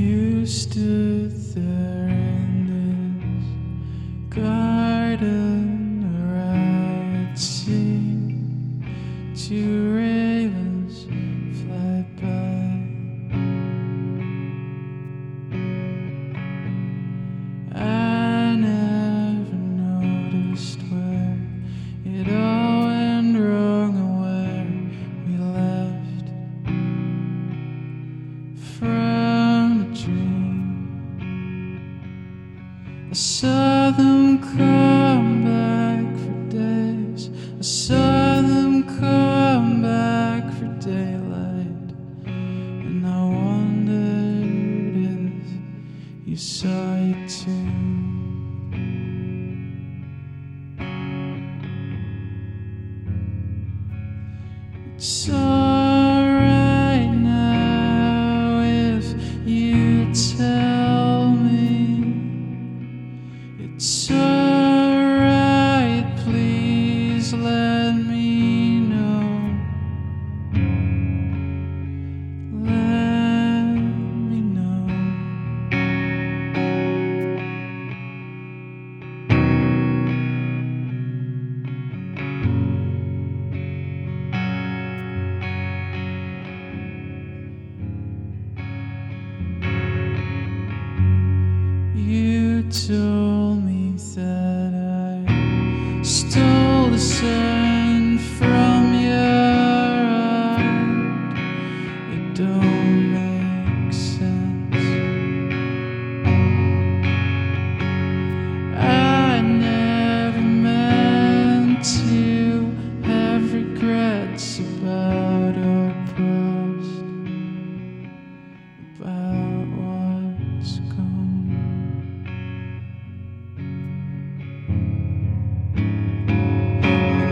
You stood there in this garden where I'd seen two ravens fly by. I never noticed where it all went wrong and where we left. I saw them come back for days. I saw them come back for daylight. And I wondered if you saw it too. So To.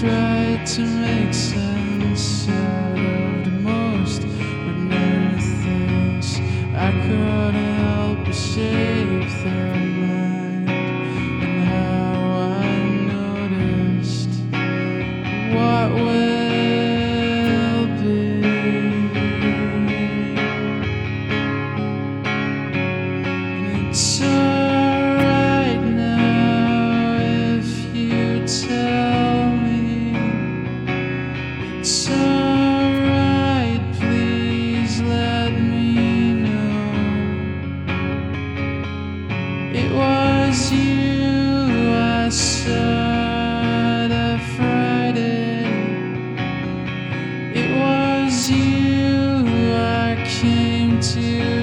tried to make sense of the most ordinary things. I couldn't help but say.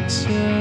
picture